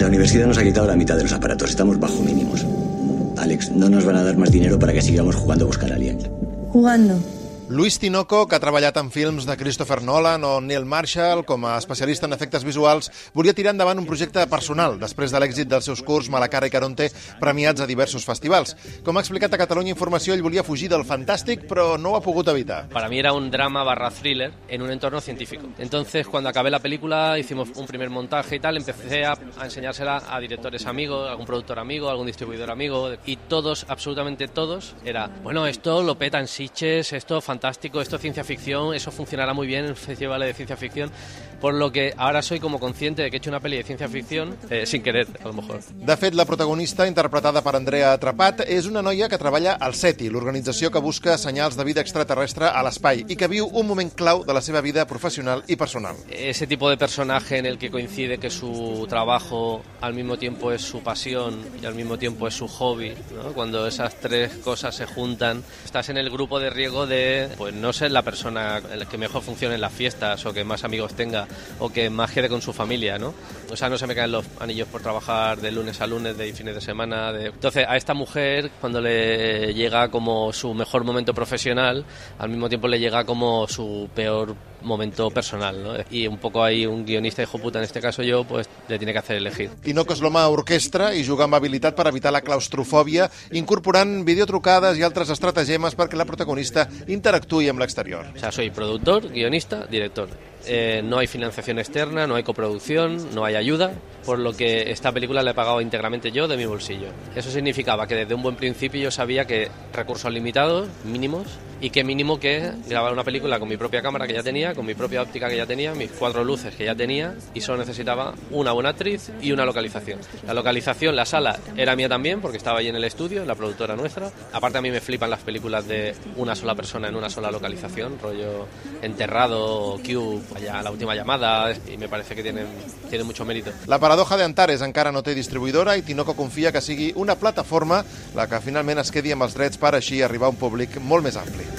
La universidad nos ha quitado la mitad de los aparatos. Estamos bajo mínimos. Alex, no nos van a dar más dinero para que sigamos jugando a buscar aliens. Jugando. Luis Tinoco, que ha treballat en films de Christopher Nolan o Neil Marshall com a especialista en efectes visuals, volia tirar endavant un projecte personal després de l'èxit dels seus curs Malacara i Caronte premiats a diversos festivals. Com ha explicat a Catalunya Informació, ell volia fugir del fantàstic, però no ho ha pogut evitar. Para mí era un drama barra thriller en un entorno científico. Entonces, cuando acabé la película, hicimos un primer montaje y tal, empecé a, a enseñársela a directores amigos, algún productor amigo, algún distribuidor amigo, y todos, absolutamente todos, era, bueno, esto lo peta en Sitges, esto fantástico, esto es ciencia ficción, eso funcionará muy bien en festivales de ciencia ficción, por lo que ahora soy como consciente de que he hecho una peli de ciencia ficción eh, sin querer, a lo mejor. De fet, la protagonista, interpretada per Andrea Atrapat, és una noia que treballa al SETI, l'organització que busca senyals de vida extraterrestre a l'espai i que viu un moment clau de la seva vida professional i personal. Ese tipo de personaje en el que coincide que su trabajo al mismo tiempo es su pasión y al mismo tiempo es su hobby, ¿no? cuando esas tres cosas se juntan, estás en el grupo de riesgo de pues no ser la persona que mejor funcione en las fiestas o que más amigos tenga o que más quede con su familia, ¿no? O sea, no se me caen los anillos por trabajar de lunes a lunes, de fines de semana. De... Entonces, a esta mujer, cuando le llega como su mejor momento profesional, al mismo tiempo le llega como su peor momento personal, ¿no? Y un poco ahí un guionista hijo puta, en este caso yo, pues le tiene que hacer elegir. Tinoco és l'home orquestra i juga amb habilitat per evitar la claustrofòbia, incorporant videotrucades i altres estratagemes perquè la protagonista interactuï amb l'exterior. O sea, soy productor, guionista, director. Eh, no hay financiación externa, no hay coproducción, no hay ayuda, por lo que esta película la he pagado íntegramente yo de mi bolsillo. Eso significaba que desde un buen principio yo sabía que recursos limitados, mínimos, y que mínimo que grabar una película con mi propia cámara que ya tenía, con mi propia óptica que ya tenía, mis cuatro luces que ya tenía, y solo necesitaba una buena actriz y una localización. La localización, la sala, era mía también, porque estaba ahí en el estudio, la productora nuestra. Aparte a mí me flipan las películas de una sola persona en una sola localización, rollo enterrado, Cube, allá, la última llamada, y me parece que tienen, tienen mucho mérito. La paradoja d'Antares encara no té distribuïdora i Tinoco confia que sigui una plataforma la que finalment es quedi amb els drets per així arribar a un públic molt més ampli.